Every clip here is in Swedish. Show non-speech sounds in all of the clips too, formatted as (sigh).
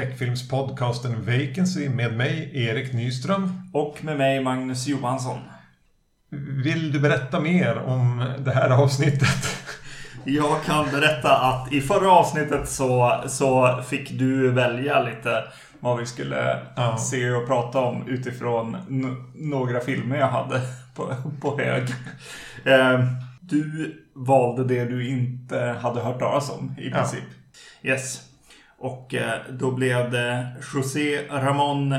skräckfilmspodcasten Vacancy med mig, Erik Nyström. Och med mig, Magnus Johansson. Vill du berätta mer om det här avsnittet? Jag kan berätta att i förra avsnittet så, så fick du välja lite vad vi skulle ja. se och prata om utifrån några filmer jag hade på, på hög. Eh, du valde det du inte hade hört talas om i princip. Ja. Yes. Och eh, då blev det José Ramón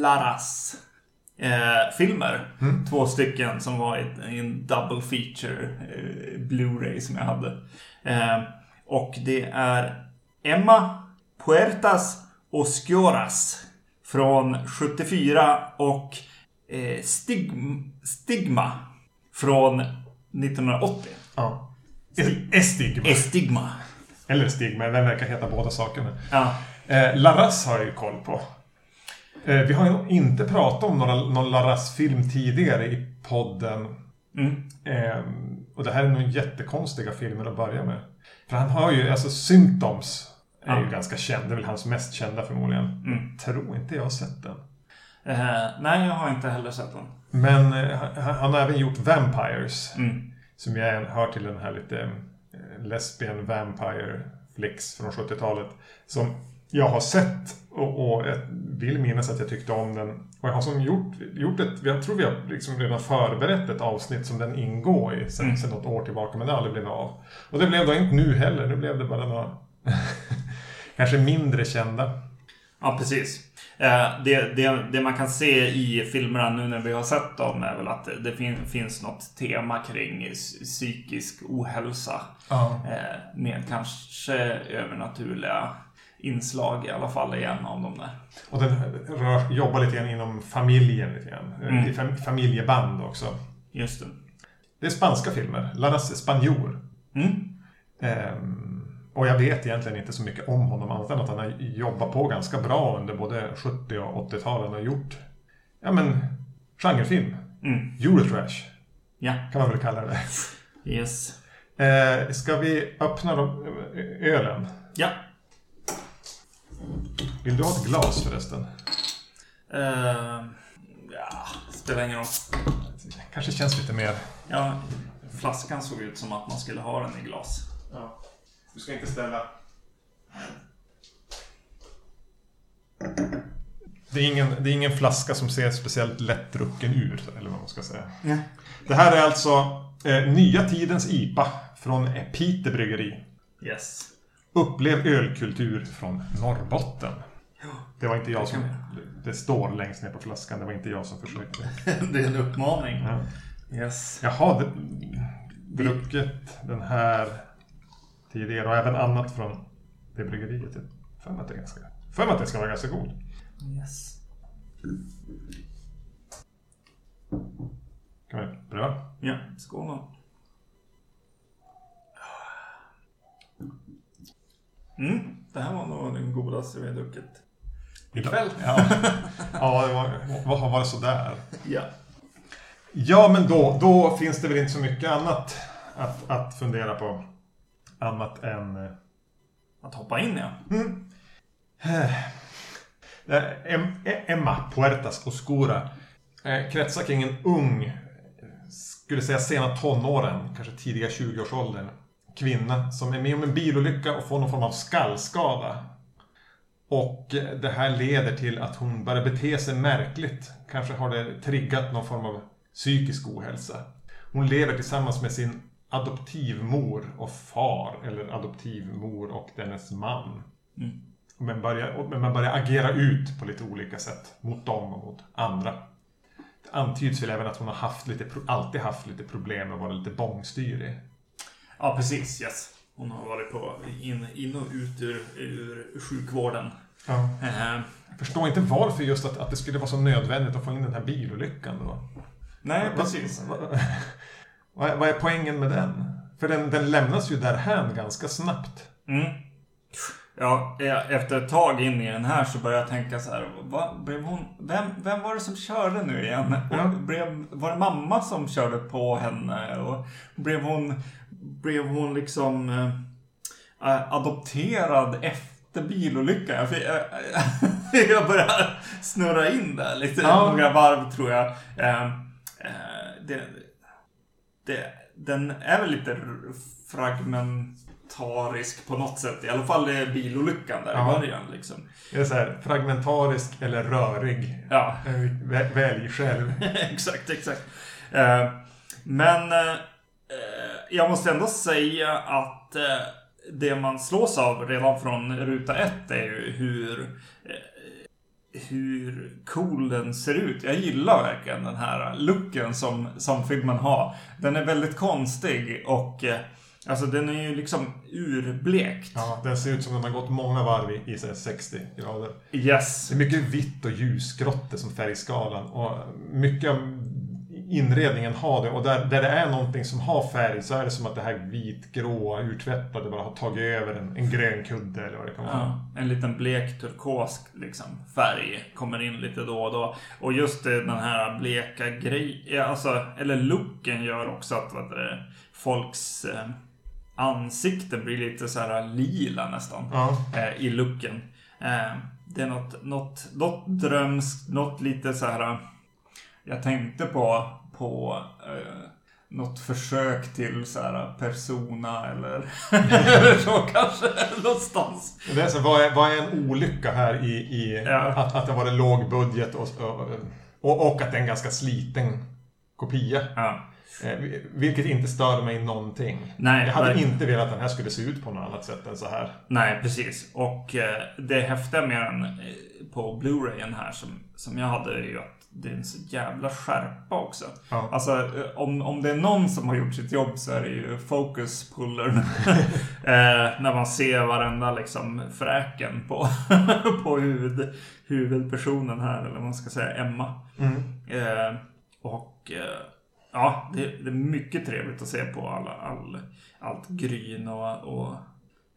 Laras eh, filmer. Mm. Två stycken som var i, en double feature eh, Blu-ray som jag hade. Eh, och det är Emma Puertas Oscuras från 74 och eh, Stigma, Stigma från 1980. Ja. Estigma. Estigma. Eller stigma, den verkar heta båda sakerna. Ja. Eh, Laras har jag ju koll på. Eh, vi har ju inte pratat om några, någon Laras-film tidigare i podden. Mm. Eh, och det här är nog jättekonstiga filmer att börja med. För han har ju, alltså Symptoms är ja. ju ganska känd. Det är väl hans mest kända förmodligen. Mm. Tror inte jag har sett den. Uh, nej, jag har inte heller sett den. Men uh, han har även gjort Vampires. Mm. Som jag hör till den här lite lesbian vampire flicks från 70-talet. Som jag har sett och, och jag vill minnas att jag tyckte om den. Och jag har som gjort, gjort ett, jag tror vi har liksom redan förberett ett avsnitt som den ingår i sen, mm. sen något år tillbaka. Men det har aldrig blivit av. Och det blev då inte nu heller. Nu blev det bara några (laughs) kanske mindre kända. Ja, precis. Eh, det, det, det, man kan se i filmerna nu när vi har sett dem är väl att det fin, finns något tema kring psykisk ohälsa. Ja. Eh, med kanske övernaturliga inslag i alla fall i en av dem där. Och den rör, jobbar lite grann inom familjen lite grann. Mm. I familjeband också. Just det. Det är spanska filmer. Laras Spanjor. Mm. Ehm, och jag vet egentligen inte så mycket om honom annat än att han har jobbat på ganska bra under både 70 och 80-talen och gjort ja men genrefilm. Mm. Eurotrash. Ja. Kan man väl kalla det. Yes. Eh, ska vi öppna de, ölen? Ja. Vill du ha ett glas förresten? Uh, ja, spelar ingen roll. Kanske känns lite mer... Ja, flaskan såg ut som att man skulle ha den i glas. Du ska inte ställa... Det är, ingen, det är ingen flaska som ser speciellt lättdrucken ut, eller vad man ska säga. Ja. Det här är alltså eh, nya tidens IPA från Pite Bryggeri. Yes. Upplev ölkultur från Norrbotten. Ja, det var inte jag som... Det står längst ner på flaskan. Det var inte jag som försökte. (laughs) det är en uppmaning. Ja. Yes. Jaha, det, druckit den här tidigare och även annat från det bryggeriet. För mig att det, är ganska, för att det ska vara ganska god. Yes. Kan vi pröva? Ja, skål då. Mm, det här var nog den godaste vi har druckit. Ikväll. Ja, ja det var, var, var det sådär? Ja. Ja, men då, då finns det väl inte så mycket annat att, att fundera på. Annat än... Eh, att hoppa in, ja. Mm. Eh, Emma Puertas Oscura eh, kretsar kring en ung, skulle säga sena tonåren, kanske tidiga 20-årsåldern, kvinna som är med om en bilolycka och får någon form av skallskada. Och det här leder till att hon börjar bete sig märkligt. Kanske har det triggat någon form av psykisk ohälsa. Hon lever tillsammans med sin adoptivmor och far, eller adoptivmor och dennes man. Mm. Men, börjar, men man börjar agera ut på lite olika sätt mot dem och mot andra. Det antyds väl även att hon har haft lite, alltid haft lite problem med att vara lite bångstyrig. Ja, precis. Yes. Hon har varit på in, in och ut ur, ur sjukvården. Ja. Uh, jag förstår inte varför just att, att det skulle vara så nödvändigt att få in den här bilolyckan då. Nej, precis. (laughs) Vad, vad, är poängen med den? För den, den lämnas ju därhän ganska snabbt. Mm. Ja, efter ett tag in i den här så började jag tänka så här. Vad, blev hon, vem, vem var det som körde nu igen? Ja. Blev, var det mamma som körde på henne? Och blev hon, blev hon liksom äh, adopterad efter bilolycka. Jag, fick- jag, (laughs) jag börjar snurra in där lite. Ja. Några varv tror jag. Eh, det, det, den är väl lite fragmentarisk på något sätt. I alla fall är bilolyckan där Ja. i början. Liksom. Är det så här, fragmentarisk eller rörig? Ja, Eh, vä- Välj själv. (laughs) exakt, exakt. Eh, men eh, jag måste ändå säga att eh, det man slås av redan från ruta ett är ju hur, eh, hur cool den ser ut. Jag gillar verkligen den här looken som, som filmen har. Den är väldigt konstig och eh, alltså den är ju liksom urblekt. Ja, den ser ut som den har gått många varv i, i så här 60 grader. Yes. Det är mycket vitt och ljusgrått som färgskalan. Och mycket av inredningen har det. Och där, där det är någonting som har färg så är det som att det här vitgrå urtvättade bara har tagit över en, en grön kudde eller vad det kan vara. Ja, en liten blek turkos liksom, färg kommer in lite då och då. Och just den här bleka grejen, alltså, eller looken gör också att vad det, folks eh, ansikten blir lite så här lila nästan. Ja. Eh, I looken. Eh, det är något, något, något drömskt, något lite så här. Jag tänkte på, på eh, något försök till så här persona eller, (laughs) eller så kanske. Någonstans. Det är så, vad, är, vad är en olycka här i, i Ja. att, att det var en låg budget och, och, och, att det är en ganska sliten kopia. Ja. Eh, vilket inte stör mig någonting. Nej, Jag hade verkligen. inte velat att den här skulle se ut på något annat sätt än så här. Nej, precis. Och eh, det häftiga med den eh, på Blu-rayen här som, som jag hade är ju att det är en så jävla skärpa också. Ja. Alltså eh, om, om det är någon som har gjort sitt jobb så är det ju focus pullern. (laughs) (laughs) eh, när man ser varenda liksom fräken på, (laughs) på huvud, huvudpersonen här, eller man ska säga, Emma. Mm. Eh, och eh, ja, det, det är mycket trevligt att se på alla, all, allt gryn och, och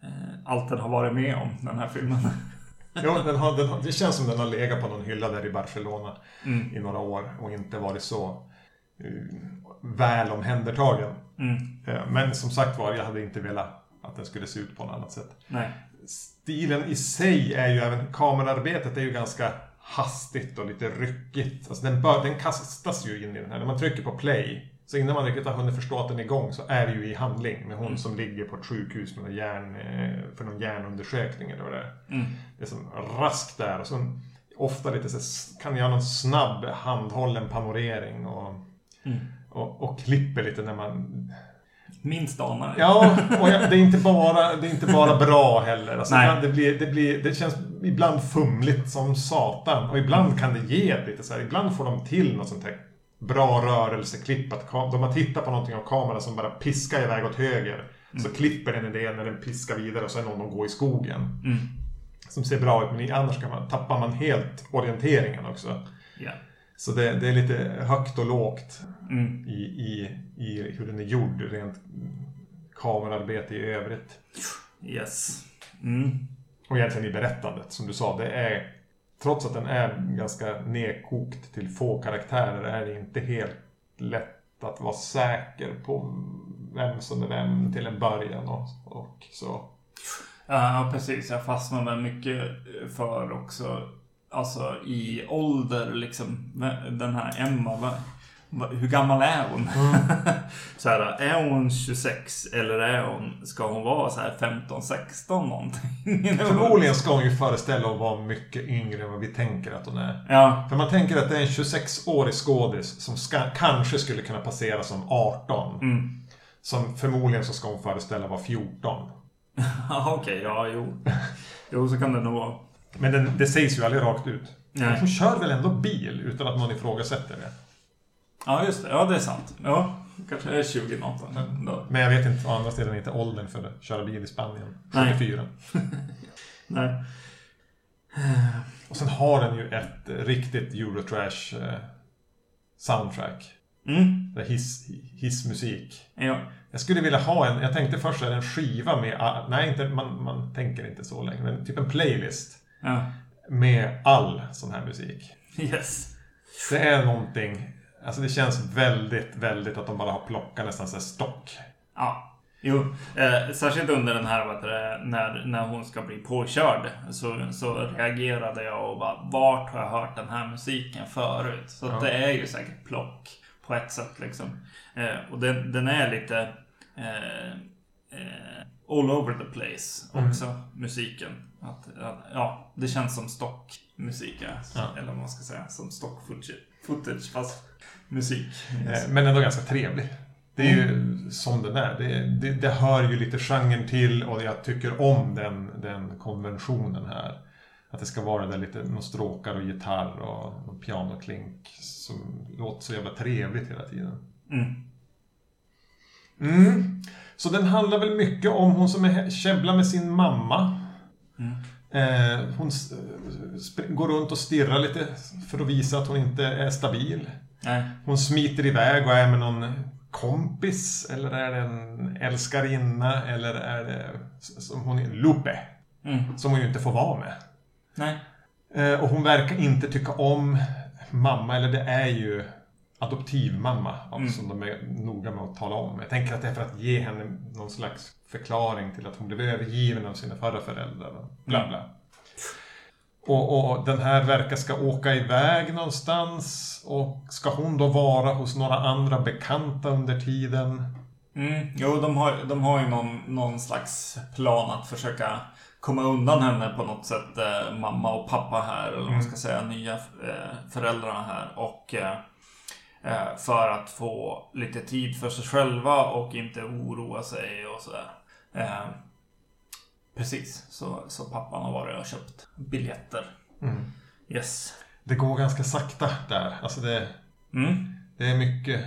eh, allt den har varit med om, den här filmen. Jo, den har, den har, det känns som den har legat på någon hylla där i Barcelona Mm. i några år och inte varit så uh, väl omhändertagen. Mm. Eh, men som sagt var, jag hade inte velat att den skulle se ut på något annat sätt. Nej. Stilen i sig är ju även, kamerarbetet är ju ganska hastigt och lite ryckigt. Alltså den, bör, den kastas ju in i den här. När man trycker på play, så innan man riktigt har hunnit förstå att den är igång så är det ju i handling med hon Mm. som ligger på ett sjukhus med någon hjärn, eh, för någon hjärnundersökning eller vad det är. Mm. Det är som raskt där och så ofta lite så kan göra någon snabb handhållen panorering och, Mm. och, och klipper lite när man Minst anar. Ja, och jag, det, är inte bara, det är inte bara (laughs) bra heller. Alltså, Nej. det, blir, det, blir, det känns ibland fumligt som satan. Och ibland kan det ge lite så här. Ibland får de till något sånt här bra rörelseklipp. Att de har tittat på någonting av kameran som bara piskar iväg åt höger. Så klipper den i det när den piskar vidare och så är någon och går i skogen. Mm. Som ser bra ut, men i- annars kan man, tappar man helt orienteringen också. Ja. Så det, det är lite högt och lågt Mm. i, i, i hur den är gjord, rent kamerarbete i övrigt. Yes. Mm. Och egentligen i berättandet, som du sa. Det är, trots att den är ganska nedkokt till få karaktärer, är det inte helt lätt att vara säker på vem som är vem till en början och, och så. Ja, precis. Jag fastnade mycket för också, alltså i ålder liksom, den här Emma. Hur gammal är hon? (laughs) så här, är hon 26 eller är hon, ska hon vara så här 15, 16 någonting? (laughs) Förmodligen ska hon ju föreställa att vara mycket yngre än vad vi tänker att hon är. Ja, För man tänker att det är en 26-årig skådis som ska, kanske skulle kunna passera som 18. mm. Som förmodligen så ska hon föreställa vara 14. (laughs) Ja, okej, ja, jo. Jo, så kan det nog vara. Men den, det sägs ju aldrig rakt ut. Nej. Hon kör väl ändå bil utan att någon ifrågasätter det. Ja, just det. Ja, det är sant. Ja, kanske är 20 någonting. Då. Men jag vet inte, å andra sidan inte åldern för att köra bil i Spanien. Nej. 74. (laughs) Nej. Och sen har den ju ett riktigt Eurotrash eh, soundtrack. Mm. Hiss, hissmusik. Ja. Jag skulle vilja ha en, jag tänkte först är en skiva med, ah, nej inte, man, man tänker inte så länge, men typ en playlist. Ja. Med all sån här musik. (laughs) Yes. Det är någonting, alltså det känns väldigt, väldigt att de bara har plockat nästan så här stock. Ja. Jo, eh, särskilt under den här, du, när, när hon ska bli påkörd så, så reagerade jag och bara vart har jag hört den här musiken förut? Så Ja. det är ju säkert plock på ett sätt liksom. Eh, och den, den är lite eh, eh, all over the place också, musiken. Att, ja, det känns som stockmusik. Ja. eller vad man ska säga, som stock footage, footage fast musik. Eh, Men ändå ganska trevlig. Det är ju som den är. Det, det, det hör ju lite genren till och jag tycker om den, den konventionen här. Att det ska vara där lite någon stråkar och gitarr och någon pianoklink som låter så jävla trevligt hela tiden. Mm. Mm. Så den handlar väl mycket om hon som är käbblar med sin mamma. Eh, hon sp- går runt och stirrar lite för att visa att hon inte är stabil. Nej. Hon smiter iväg och är med någon kompis eller är det en älskarinna eller är det som hon är, Lupe. Mm. Som hon ju inte får vara med. Nej. Eh, och hon verkar inte tycka om mamma, eller det är ju adoptivmamma Mm. som de är noga med att tala om. Jag tänker att det är för att ge henne någon slags förklaring till att hon blev övergiven av sina förra föräldrar. Bla bla. Och, och den här verkar ska åka iväg någonstans. Och ska hon då vara hos några andra bekanta under tiden? Mm, jo, de har, de har ju någon, någon slags plan att försöka komma undan henne på något sätt. Eh, mamma och pappa här, eller vad man ska säga, nya eh, föräldrarna här. Och eh, för att få lite tid för sig själva och inte oroa sig och sådär. Eh, precis, så, så pappan har varit och köpt biljetter. Mm. Yes. Det går ganska sakta där. Alltså det, Mm. det är mycket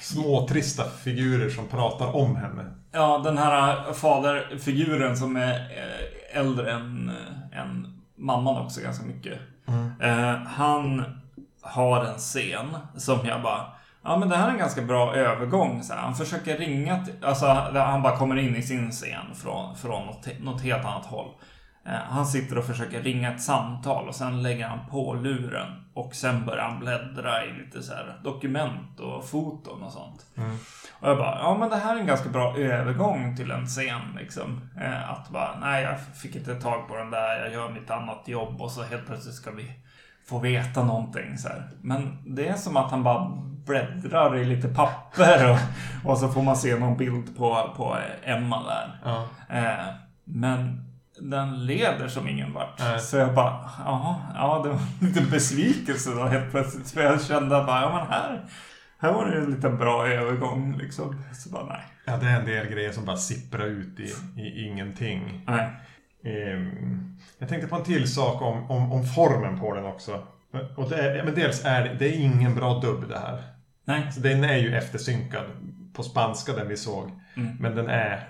småtrista figurer som pratar om henne. Ja, den här faderfiguren som är eh, äldre än, eh, än mamman också ganska mycket. Eh, han har en scen som jag bara Ja men det här är en ganska bra övergång. Så här. Han försöker ringa till, alltså han bara kommer in i sin scen från, från något, något helt annat håll. Eh, han sitter och försöker ringa ett samtal och sen lägger han på luren. Och sen börjar han bläddra i lite så här dokument och foton och sånt. Och jag bara, ja men det här är en ganska bra övergång till en scen liksom. Eh, att bara, nej jag fick inte tag på den där, jag gör mitt annat jobb och så helt plötsligt ska vi få veta någonting så här. Men det är som att han bara bläddrar i lite papper och, och så får man se någon bild på, på Emma där. Ja. Eh, men den leder som ingen vart. Nej. Så jag bara, ja, ja, det var (laughs) lite besvikelse då helt plötsligt. För jag kände bara, ja men här, här var det en liten bra övergång liksom. Så bara, nej. Ja, det är en del grejer som bara sipprar ut i, i ingenting. Nej. Ehm, jag tänkte på en till sak om, om, om formen på den också. Och är, men dels är det, det är ingen bra dubb det här. Nej. Så den är ju eftersynkad på spanska den vi såg. Mm. Men den är,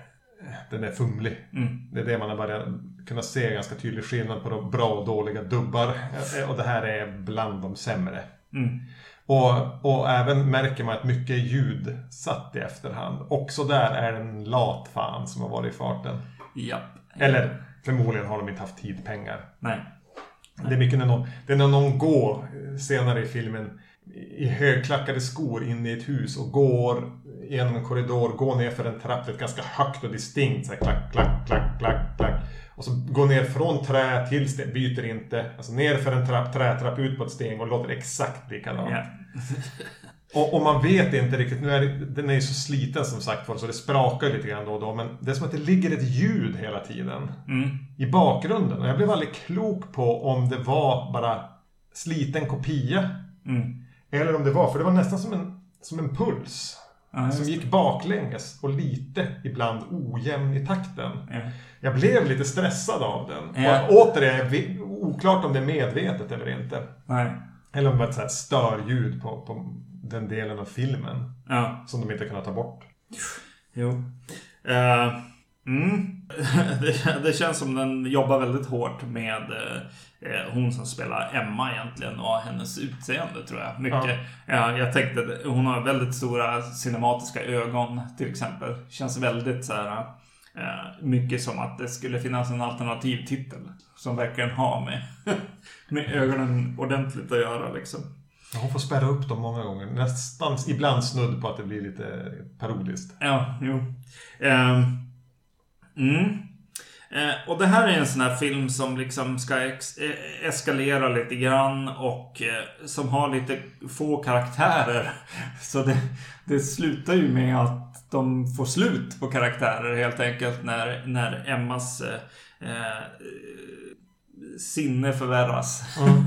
den är fumlig. Mm. Det är det man har börjat kunna se ganska tydlig skillnad på de bra och dåliga dubbar. Eh, Och det här är bland de sämre. Mm. Och, och även märker man att mycket är ljudsatt i efterhand. Också där är det en lat fan som har varit i farten. Japp. Eller förmodligen har de inte haft tid, pengar. Nej. Det är mycket när någon, det är när någon går senare i filmen i högklackade skor in i ett hus och går genom en korridor, går ner för en trapp, det är ganska högt och distinkt så här, klack, klack, klack, klack, klack. Och så går ner från trä till sten, byter inte. Alltså ner för en trapp, trätrapp, ut på ett sten och låter exakt likadant. Ja. (laughs) Och, och man vet inte riktigt, nu är det, den är ju så sliten som sagt var så det sprakar lite grann då och då. Men det är som att det ligger ett ljud hela tiden Mm. i bakgrunden. Och jag blev aldrig klok på om det var bara sliten kopia. Mm. Eller om det var, för det var nästan som en, som en puls. Just som gick baklänges och lite ibland ojämn i takten. Ja. Jag blev lite stressad av den. Och återigen, oklart om det är medvetet eller inte. Nej. Eller om det var ett så här störljud på, på den delen av filmen. Ja. Som de inte kunnat ta bort. Jo. Eh, mm. (laughs) det, det känns som den jobbar väldigt hårt med eh, hon som spelar Emma egentligen och hennes utseende tror jag. Mycket. Ja. jag tänkte, att hon har väldigt stora cinematiska ögon till exempel. Känns väldigt så här mycket som att det skulle finnas en alternativ titel. Som verkligen har med, (laughs) med ögonen ordentligt att göra liksom. Hon får spärra upp dem många gånger. Nästan, ibland snudd på att det blir lite parodiskt. Ja, jo. Um, mm. Eh, och det här är en sån här film som liksom ska ex eh, eskalera lite grann och eh, som har lite få karaktärer. (laughs) Så det, det slutar ju med att de får slut på karaktärer helt enkelt när, när Emmas eh, eh sinne förvärras. Mm.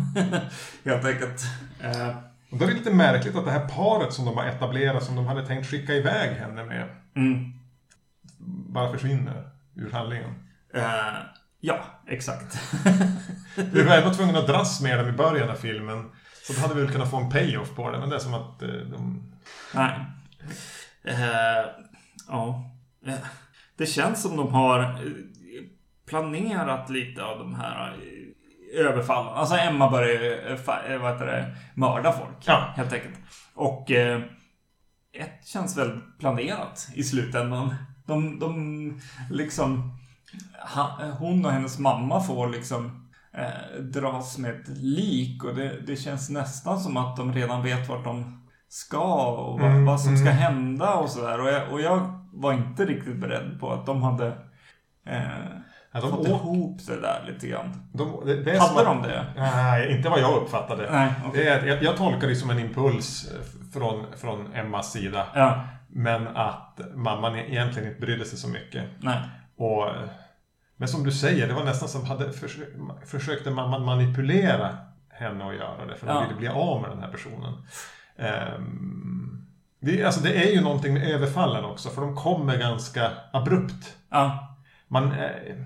(laughs) helt enkelt. Eh. Och då är det lite märkligt att det här paret som de har etablerat, som de hade tänkt skicka iväg henne med, mm. bara försvinner ur handlingen. Uh, ja, exakt. (laughs) vi var ändå (laughs) tvungna att dras med dem i början av filmen. Så då hade vi väl kunnat få en payoff på det, men det är som att uh, de... Nej. Uh, ja. Det känns som de har planerat lite av de här överfallen. Alltså Emma börjar ju vad heter det, mörda folk. Ja. Helt enkelt. Och eh, ett känns väl planerat i slutändan. De, de liksom hon och hennes mamma får liksom eh, dras med ett lik och det, det känns nästan som att de redan vet vart de ska och vad, mm, vad som ska mm. hända och sådär. Och jag, och jag var inte riktigt beredd på att de hade eh, ja, de fått åk... ihop det där lite grann. De, det, det hade de det? Nej, inte vad jag uppfattade. Nej, okay. det är, jag, jag tolkar det som en impuls från, från Emmas sida. Ja. Men att mamman egentligen inte brydde sig så mycket. Nej. Och men som du säger, det var nästan som hade försökt, försökte mamman manipulera henne att göra det. För att ja. ville bli av med den här personen. Um, det, alltså det är ju någonting med överfallen också, för de kommer ganska abrupt. Ja. Man, eh,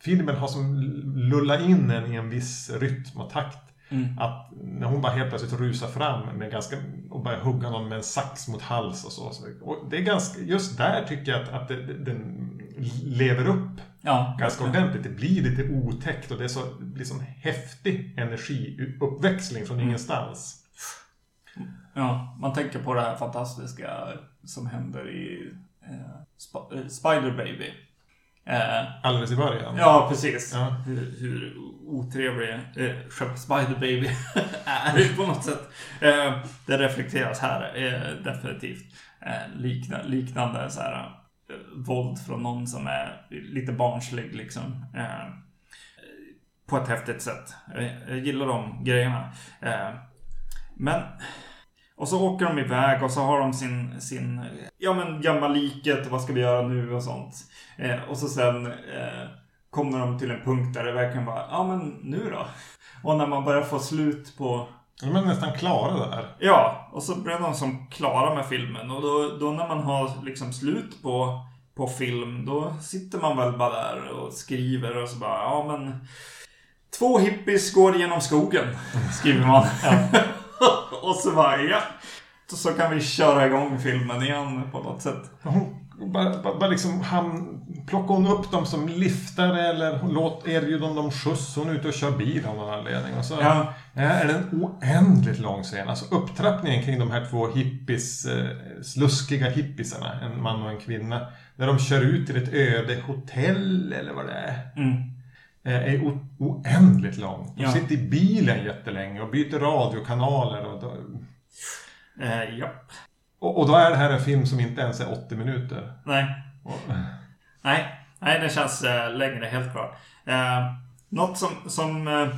filmen har som lullat in en i en viss rytm och takt. Mm. Att när hon bara helt plötsligt rusar fram med ganska, och börjar hugga någon med en sax mot hals och så. Och det är ganska, just där tycker jag att, att det, den lever upp ja, ganska ordentligt. Det blir lite otäckt och det, är så, sån häftig energiuppväxling från mm. ingenstans. Ja, man tänker på det här fantastiska som händer i eh, Sp eh, Spider Baby. Eh, Alldeles i början? Ja, precis. Ja. Hur, hur otrevlig eh, Spider Baby (laughs) är på något sätt. Eh, det reflekteras här eh, definitivt. Eh, likna, liknande så här, eh, våld från någon som är lite barnslig liksom. På ett häftigt sätt. Jag gillar de grejerna. Men och så åker de iväg och så har de sin, sin ja men gömma liket och vad ska vi göra nu och sånt. Eh, och så sen eh, kommer de till en punkt där det verkligen bara, ja men nu då? Och när man börjar få slut på de är nästan klara där. Ja, och så blir de som klara med filmen. Och då, då när man har liksom slut på, på film, då sitter man väl bara där och skriver och så bara, ja men... Två hippies går genom skogen, skriver man. (laughs) (laughs) och så bara, ja. Så kan vi köra igång filmen igen på något sätt. Bara, bara, bara liksom, han, plockar hon upp dem som liftare eller låt, erbjuder hon dem skjuts? Hon är ute och kör bil av någon anledning. Och så ja. är det en oändligt lång scen. Alltså upptrappningen kring de här två hippies, eh, sluskiga hippisarna, en man och en kvinna. När de kör ut till ett öde hotell eller vad det är. Mm. Eh, är oändligt lång. De ja. sitter i bilen jättelänge och byter radiokanaler. Och då... eh, ja. Och, och, då är det här en film som inte ens är 80 minuter. Nej. Och... Nej, nej den känns äh, längre helt klart. Eh, något som, som, eh,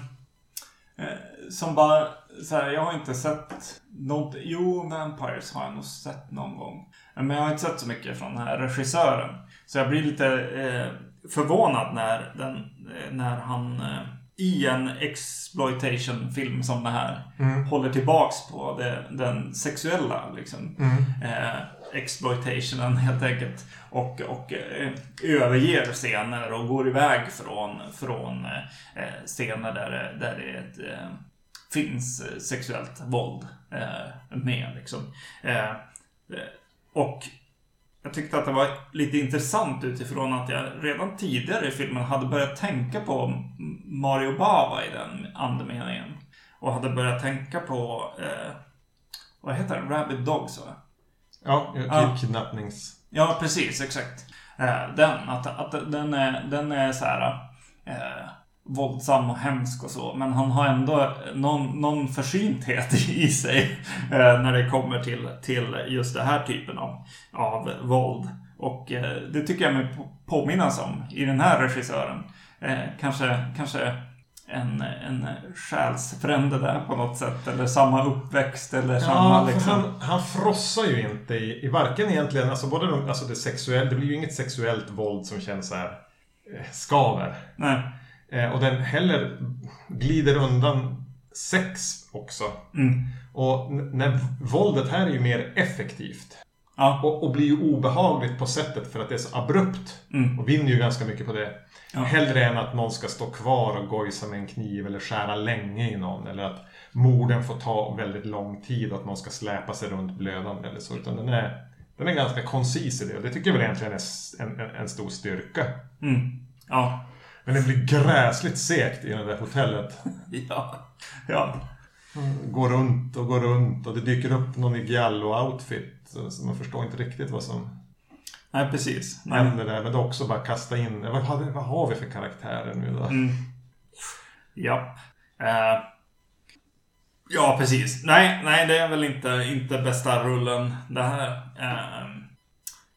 eh, som bara, så här, jag har inte sett något, jo Vampires har jag nog sett någon gång. Men jag har inte sett så mycket från den här regissören. Så jag blir lite eh, förvånad när, den, eh, när han eh, i en exploitation-film som den här mm. håller tillbaks på det, den sexuella liksom, mm. eh, exploitationen (laughs) helt enkelt. Och, och eh, överger scener och går iväg från, från eh, scener där, där det ett, eh, finns sexuellt våld med. Liksom. Och jag tyckte att det var lite intressant utifrån att jag redan tidigare i filmen hade börjat tänka på Mario Bava i den andemeningen. Och hade börjat tänka på, eh, vad heter den? Rabbit Dogs va? Ja, ja. kidnappnings... Ja, precis, exakt. Eh, den, att, att den är, den är så här... Eh, våldsam och hemsk och så. Men han har ändå någon, någon försynthet (laughs) i sig eh, när det kommer till, till just den här typen av, av våld. Och eh, det tycker jag mig påminnas om i den här regissören. Eh, kanske, kanske en, en själsfrände där på något sätt. Eller samma uppväxt eller samma ja, liksom. Han, han frossar ju inte i, i varken egentligen, alltså både de, alltså det sexuella, det blir ju inget sexuellt våld som känns så här skaver. Nej. Eh, och den heller glider undan sex också. Mm. Och när våldet här är ju mer effektivt. Ja. Och, och, blir ju obehagligt på sättet för att det är så abrupt. Mm. Och vinner ju ganska mycket på det. Ja. Hellre än att någon ska stå kvar och gojsa med en kniv eller skära länge i någon. Eller att morden får ta väldigt lång tid och att någon ska släpa sig runt blödande eller så. Utan den är, den är ganska koncis i det. Och det tycker jag väl egentligen är en, en, en stor styrka. Mm. Ja. Men det blir gräsligt segt i det där hotellet. (laughs) Ja. Ja. Går runt och går runt och det dyker upp någon i Giallo-outfit. Så man förstår inte riktigt vad som Nej, precis. Nej. händer där. Men det är också bara kasta in, vad har, vi, vad har vi för karaktärer nu då? Mm. Ja. Uh, ja, precis. Nej, nej, det är väl inte, inte bästa rullen det här. Uh,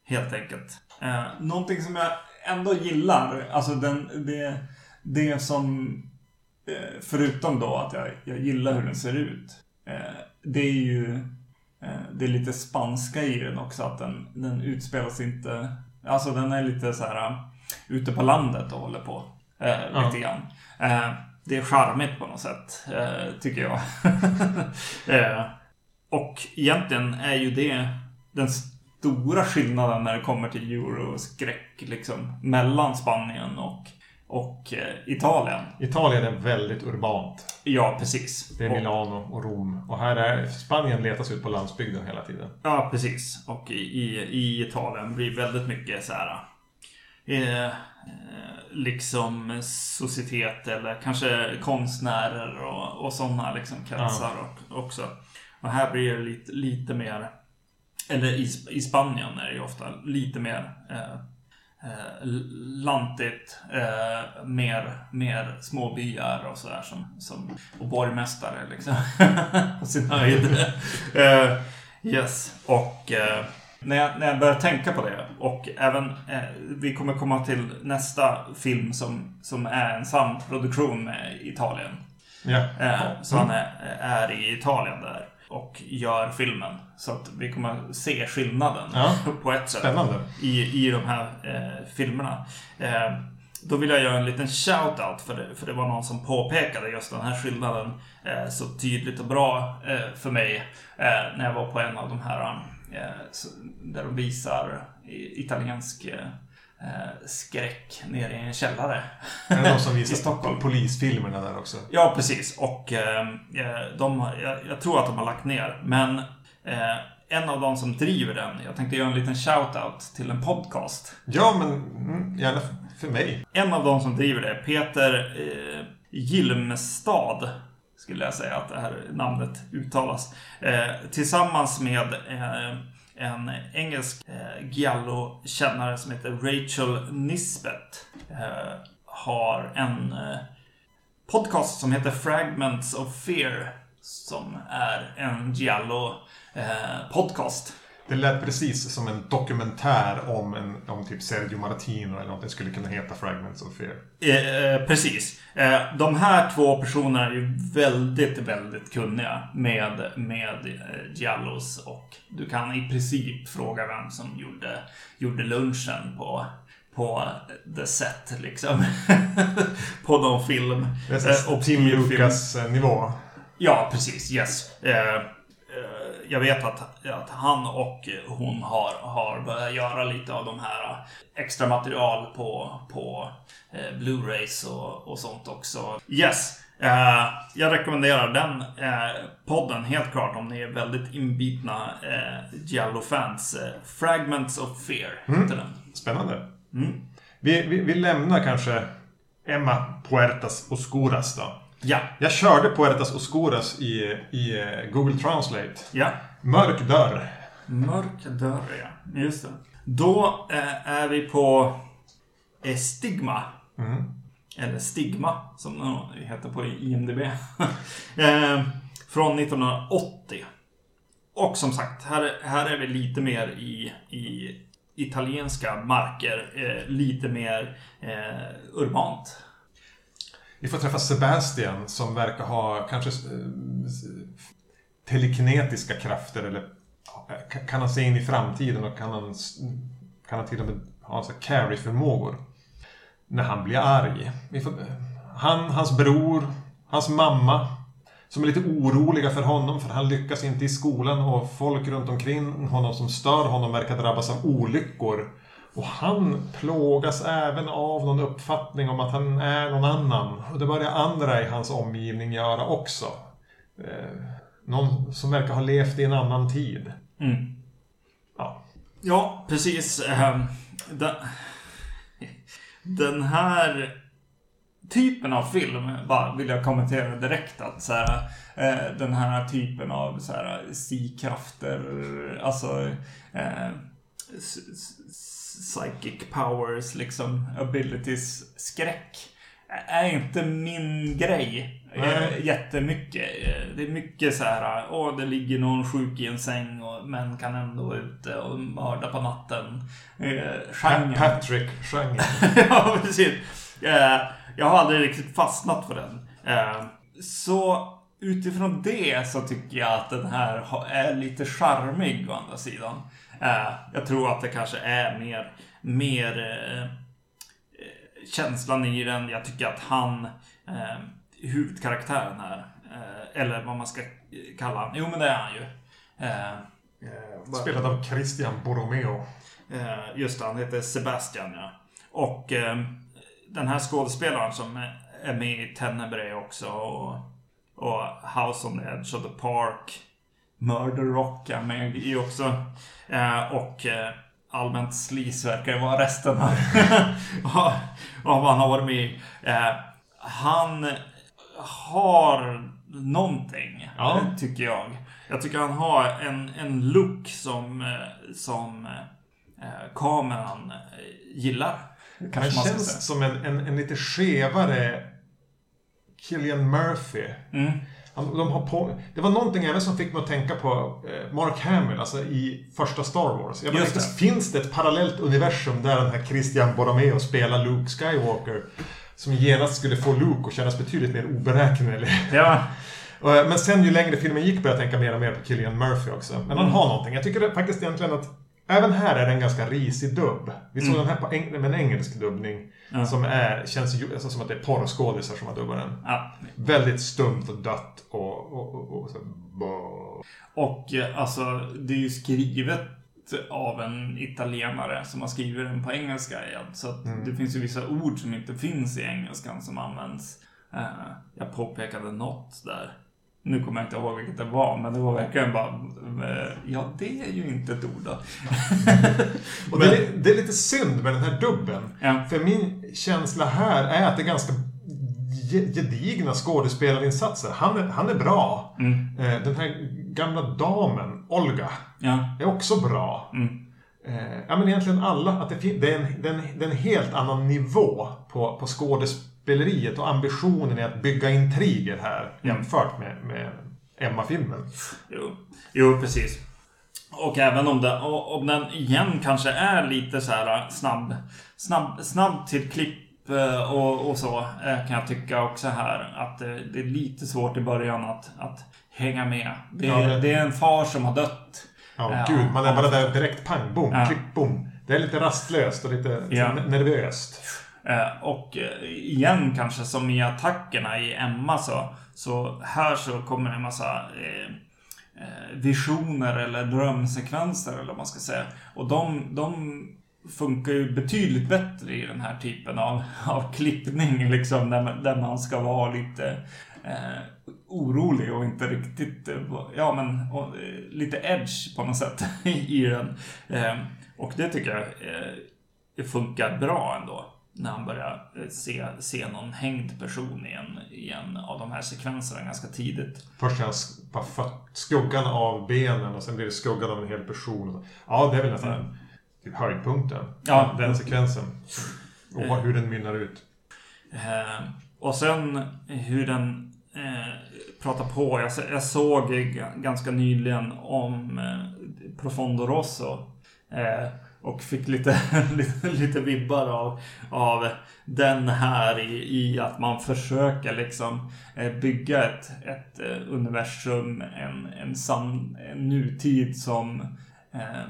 helt enkelt. Uh, någonting som jag ändå gillar, alltså den, det, det som Förutom då att jag, jag gillar hur den ser ut. Det är ju det är lite spanska i den också. Att den, den utspelas inte... Alltså den är lite så här ute på landet och håller på. Eh. Lite grann. Eh, det är charmigt på något sätt, eh, tycker jag. (laughs) eh, och egentligen är ju det den stora skillnaden när det kommer till euroskräck liksom. Mellan Spanien och, och eh, Italien. Italien är väldigt urbant. Ja, precis. Det är Milano och Rom. Och här är Spanien letas ut på landsbygden hela tiden. Ja, precis. Och i, i, i Italien blir väldigt mycket så här... Eh, liksom societet eller kanske konstnärer och, och sådana liksom kretsar ja. också. Och här blir det lite, lite mer, eller i, i Spanien är det ju ofta lite mer eh, eh, lantigt, eh, mer, mer små byar och sådär som, som, och borgmästare liksom. (laughs) på sin höjd. (laughs) eh, yes, och eh, när jag, när jag börjar tänka på det och även eh, vi kommer komma till nästa film som, som är en samproduktion med Italien. Ja. Eh, så han är, är i Italien där och gör filmen. Så att vi kommer se skillnaden ja. (laughs) på ett sätt. Spännande. I, i de här eh, filmerna. Eh, då vill jag göra en liten shout-out för det, för det var någon som påpekade just den här skillnaden eh, så tydligt och bra eh, för mig eh, när jag var på en av de här där de visar italiensk eh, skräck nere i en källare. Är det de som (laughs) visar Stockholm? polisfilmerna där också? Ja, precis. Och eh, de, jag, jag, tror att de har lagt ner. Men eh, en av de som driver den, jag tänkte göra en liten shout-out till en podcast. Ja, men mm, gärna för mig. En av de som driver det, Peter eh, Gilmstad, skulle jag säga att det här namnet uttalas. Eh, tillsammans med eh, en engelsk eh, Giallo-kännare som heter Rachel Nisbet eh, har en eh, podcast som heter Fragments of Fear som är en Giallo-podcast. Eh, det lät precis som en dokumentär om, en, om typ Sergio Martino eller något. Det skulle kunna heta Fragments of Fear. Eh, precis. Eh, de här två personerna är ju väldigt, väldigt kunniga med, med eh, Giallos. Och du kan i princip fråga vem som gjorde, gjorde lunchen på på the set liksom. (laughs) på någon film. Det är eh, Tim Lucas nivå. Ja, precis. Yes. Eh, jag vet att, att han och hon har, har börjat göra lite av de här extra material på, på eh, Blu-rays och, och sånt också. Yes! Eh, jag rekommenderar den eh, podden helt klart om ni är väldigt inbitna eh, Giallo-fans. Fragments of Fear mm. heter den. Spännande. Mm. Vi, vi, vi lämnar kanske Emma Puertas Oscuras då. Ja. Jag körde Puertas Oscuras i, i eh, Google Translate. Ja. Mörk dörr. Mörk dörr, ja. Just det. Då eh, är vi på Estigma. Mm. eller Stigma, som den heter på IMDB. (laughs) eh, från 1980. Och som sagt, här, här är vi lite mer i, i italienska marker. Eh, lite mer eh, urbant. Vi får träffa Sebastian som verkar ha kanske eh, telekinetiska krafter eller kan han se in i framtiden och kan han, kan han till och med ha carry-förmågor när han blir arg. Får, han, hans bror, hans mamma som är lite oroliga för honom för han lyckas inte i skolan och folk runt omkring honom som stör honom verkar drabbas av olyckor. Och han plågas även av någon uppfattning om att han är någon annan. Och det börjar andra i hans omgivning göra också. Eh, någon som verkar ha levt i en annan tid. Mm. Ja. Ja, precis. Ehm, den, här typen av film bara vill jag kommentera direkt att så här, eh, den här typen av så här si-krafter, alltså eh, psychic powers, liksom abilities, skräck är inte min grej Nej. jättemycket. Det är mycket så här, åh det ligger någon sjuk i en säng och, men kan ändå vara ute och mörda på natten. Genren. Patrick, genren. (laughs) ja, precis. Jag har aldrig riktigt fastnat för den. Så utifrån det så tycker jag att den här är lite charmig å andra sidan. Jag tror att det kanske är mer, mer känslan i den. Jag tycker att han, eh, huvudkaraktären här, eh, eller vad man ska kalla honom. Jo, men det är han ju. Eh, eh Spelad av Christian Borromeo. Eh, just det, han heter Sebastian, ja. Och eh, den här skådespelaren som är med i Tenebrae också och, och House on the Edge of the Park. Murder Rock är i också. och allmänt sleaze verkar det vara resten (laughs) av, vad han har varit med i. Eh, han har någonting, ja. tycker jag. Jag tycker han har en, en look som, eh, som eh, kameran gillar. Han känns som en, en, en lite skevare Killian Murphy. Mm. De har på, det var någonting även som fick mig att tänka på eh, Mark Hamill, alltså i första Star Wars. Jag tänkte, finns det ett parallellt universum där den här Christian Borromeo spelar Luke Skywalker? Som genast skulle få Luke att kännas betydligt mer oberäknelig. Ja. (laughs) Eh, men sen ju längre filmen gick började jag tänka mer och mer på Killian Murphy också. Men han mm. har någonting. Jag tycker faktiskt egentligen att Även här är det en ganska risig dubb. Vi såg mm. den här på eng med en engelsk dubbning. Ja. Som är, känns alltså, som att det är porrskådisar som har dubbat den. Ja. Väldigt stumt och dött och... Och, och, och, så, och eh, alltså, det är ju skrivet av en italienare som har skrivit den på engelska igen. Så mm. det finns ju vissa ord som inte finns i engelskan som används. Uh, jag påpekade något där. Nu kommer jag inte ihåg vilket det var, men det var verkligen bara... Eh, ja, det är ju inte ett ord då. (laughs) och men, det, är, det, är, lite synd med den här dubben. Ja. För min känsla här är att det är ganska gedigna skådespelarinsatser. Han är, han är bra. Mm. Eh, den här gamla damen, Olga, ja. är också bra. Mm. Eh, ja, men egentligen alla. Att det, det, är en, det, är en, det är en helt annan nivå på, på skådespel skådespeleriet och ambitionen är att bygga intriger här mm. jämfört med, med Emma-filmen. Jo. jo, precis. Och även om, det, om den igen kanske är lite så här snabb, snabb, snabb till klipp eh, och, och så eh, kan jag tycka också här att det är lite svårt i början att, att hänga med. Det, ja, det... det är en far som har dött. Ja, ja gud. Man är bara där direkt pang, bom, ja. klipp, bom. Det är lite rastlöst och lite ja. nervöst. Eh, och eh, igen kanske som i attackerna i Emma så, så här så kommer en massa eh, visioner eller drömsekvenser eller vad man ska säga. Och de, de funkar ju betydligt bättre i den här typen av, (laughs) av klippning liksom där, där man ska vara lite eh, orolig och inte riktigt, ja men och, lite edge på något sätt (laughs) i den. Eh, och det tycker jag eh, funkar bra ändå när han börjar eh, se, se någon hängd person i en, i en av de här sekvenserna ganska tidigt. Först är han bara skuggan av benen och sen blir det skuggan av en hel person. Ja, det är väl nästan mm. typ höjdpunkten. Ja. Den sekvensen. Och hur den mynnar ut. Eh, och sen hur den eh, pratar på. Jag, jag såg ganska nyligen om eh, Profondo Rosso. Eh, och fick lite, (laughs) lite, lite vibbar av, av den här i, i att man försöker liksom eh, bygga ett, ett eh, universum, en, en, sam, en nutid som eh,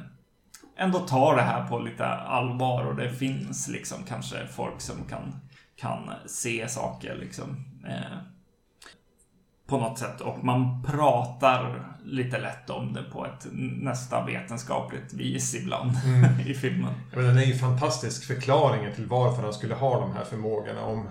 ändå tar det här på lite allvar och det finns liksom kanske folk som kan, kan se saker liksom. Eh, på något sätt och man pratar lite lätt om det på ett nästan vetenskapligt vis ibland mm. (laughs) i filmen. Ja, men den är ju fantastisk förklaringen till varför han skulle ha de här förmågorna. Om,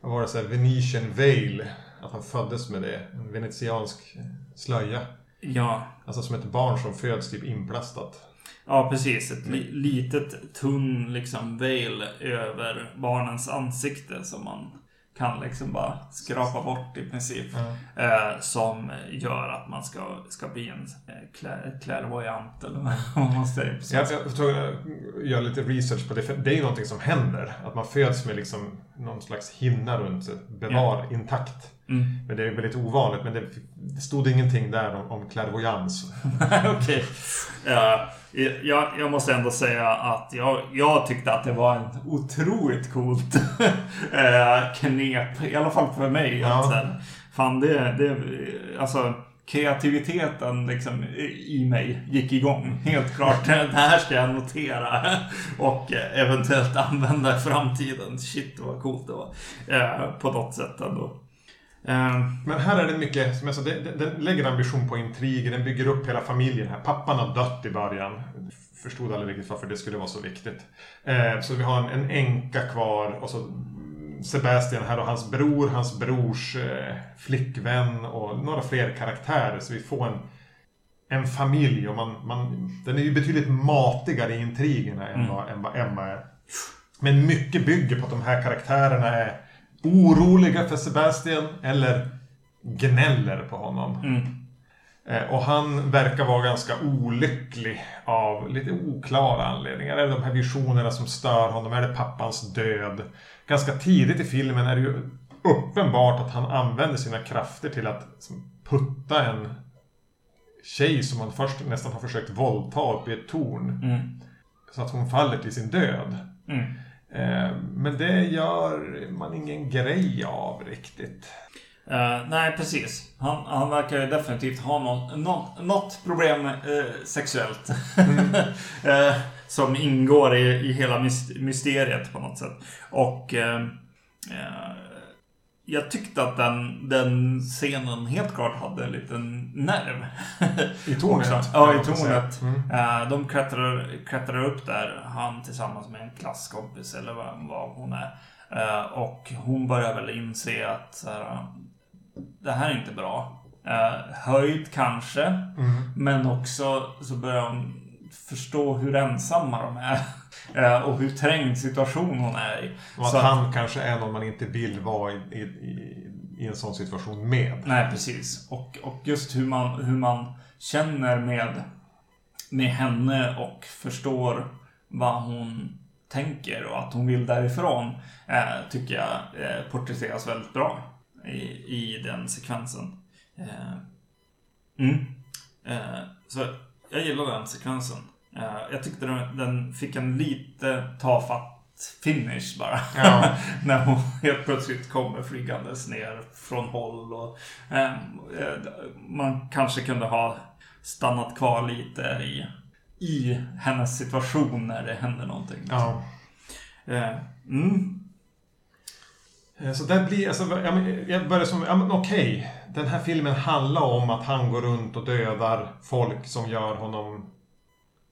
vad var det, så här, Venetian Veil, att han föddes med det. En venetiansk slöja. Ja. Alltså som ett barn som föds typ inplastat. Ja, precis. Ett li litet tunn liksom veil över barnens ansikte som man kan liksom bara skrapa bort i princip. Mm. Eh, som gör att man ska, ska bli en eh, klärvoajant eller vad (laughs) man säger. Jag, jag tror jag gör lite research på det. För det är ju någonting som händer. Att man föds med liksom någon slags hinna runt sig. Bevar yeah. intakt. Mm. Men det är väldigt ovanligt. Men det, stod ingenting där om, om klärvoajans. (laughs) Okej. Ja, jag, jag, måste ändå säga att jag, jag tyckte att det var en otroligt coolt (laughs) eh, knep. I alla fall för mig. Ja. Att, fan, det, det, alltså kreativiteten liksom i mig gick igång. Helt klart. (laughs) Det här ska jag notera och eventuellt använda i framtiden. Shit vad coolt det var. Eh, på något sätt ändå. Ehm. Men här är det mycket, som jag sa, den, lägger ambition på intriger, den bygger upp hela familjen här. Pappan har dött i början. Förstod aldrig riktigt varför det skulle vara så viktigt. Eh, så vi har en, änka kvar och så Sebastian här och hans bror, hans brors eh, flickvän och några fler karaktärer. Så vi får en, en familj och man, man, den är ju betydligt matigare i intrigerna mm. än, vad, än vad Emma är. Men mycket bygger på att de här karaktärerna är oroliga för Sebastian eller gnäller på honom. Mm. Eh, och han verkar vara ganska olycklig av lite oklara anledningar. Är det de här visionerna som stör honom? Är det pappans död? Ganska tidigt i filmen är det ju uppenbart att han använder sina krafter till att putta en tjej som han först nästan har försökt våldta upp i ett torn. Mm. Så att hon faller till sin död. Mm. Eh, men det gör man ingen grej av riktigt. Uh, nej, precis. Han, han verkar ju definitivt ha något, något, något problem uh, sexuellt. Mm. uh, (laughs) som ingår i, i hela mysteriet på något sätt. Och jag tyckte att den, den scenen helt klart hade en liten nerv. I tornet? ja, i tornet. Mm. De klättrar, klättrar upp där, han tillsammans med en klasskompis eller vad, vad hon är. Och hon börjar väl inse att det här är inte bra. Uh, höjd kanske, mm. men också så börjar hon förstå hur ensamma de är. Uh, och hur trängd situation hon är i. Och att, så han att, kanske är någon man inte vill vara i, i, i, i, en sån situation med. Nej, precis. Och, och just hur man, hur man känner med, med henne och förstår vad hon tänker och att hon vill därifrån eh, tycker jag eh, porträtteras väldigt bra i, i den sekvensen. Eh, mm. Eh, så jag gillar den sekvensen. Eh, jag tyckte den, den fick en lite tafatt finish bara. Ja. (laughs) När hon helt plötsligt kommer flygandes ner från håll. Och, eh, man kanske kunde ha stannat kvar lite i, i hennes situation när det händer någonting. Ja. Eh, mm. Eh, så där blir, alltså, jag börjar som, ja men okej. Okay. Den här filmen handlar om att han går runt och dödar folk som gör honom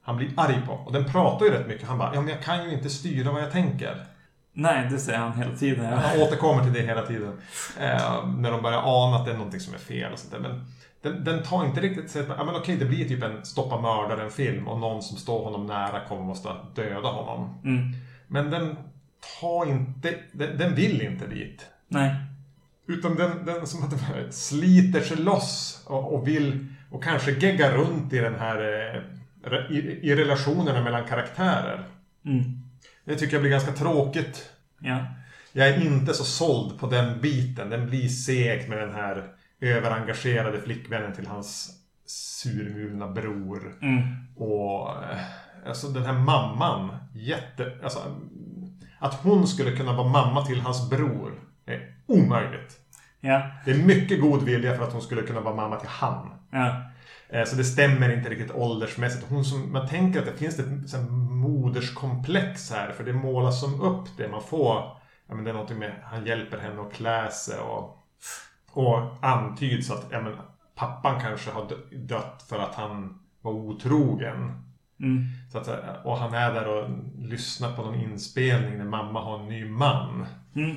han blir arg på. Och den pratar ju rätt mycket. Han bara, ja men jag kan ju inte styra vad jag tänker. Nej, det säger han hela tiden. Ja. Han återkommer till det hela tiden. Eh, när de börjar ana att det är någonting som är fel och sånt där. Men den, den tar inte riktigt sig ja men okej, det blir typ en stoppa mördaren-film och någon som står honom nära kommer måste döda honom. Mm. Men den tar inte, den, den vill inte dit. Nej. Utan den, den som att (laughs) sliter sig loss och, och, vill och kanske gegga runt i den här eh, i, i relationerna mellan karaktärer. Mm. Det tycker jag blir ganska tråkigt. Ja. jag är inte så såld på den biten. Den blir segt med den här överengagerade flickvännen till hans surmulna bror. Mm. Och eh, alltså den här mamman, jätte... Alltså, att hon skulle kunna vara mamma till hans bror är omöjligt. Ja. Det är mycket god vilja för att hon skulle kunna vara mamma till han. Ja. Eh, Så det stämmer inte riktigt åldersmässigt. Hon som, man tänker att det finns ett så här moderskomplex här. För det målas som upp det. Man får... Ja, men det är någonting med... Han hjälper henne att klä sig och... Och antyds att ja, men, pappan kanske har dö- dött för att han var otrogen. Mm. Så att, säga, och han är där och lyssnar på någon inspelning när mamma har en ny man. Mm.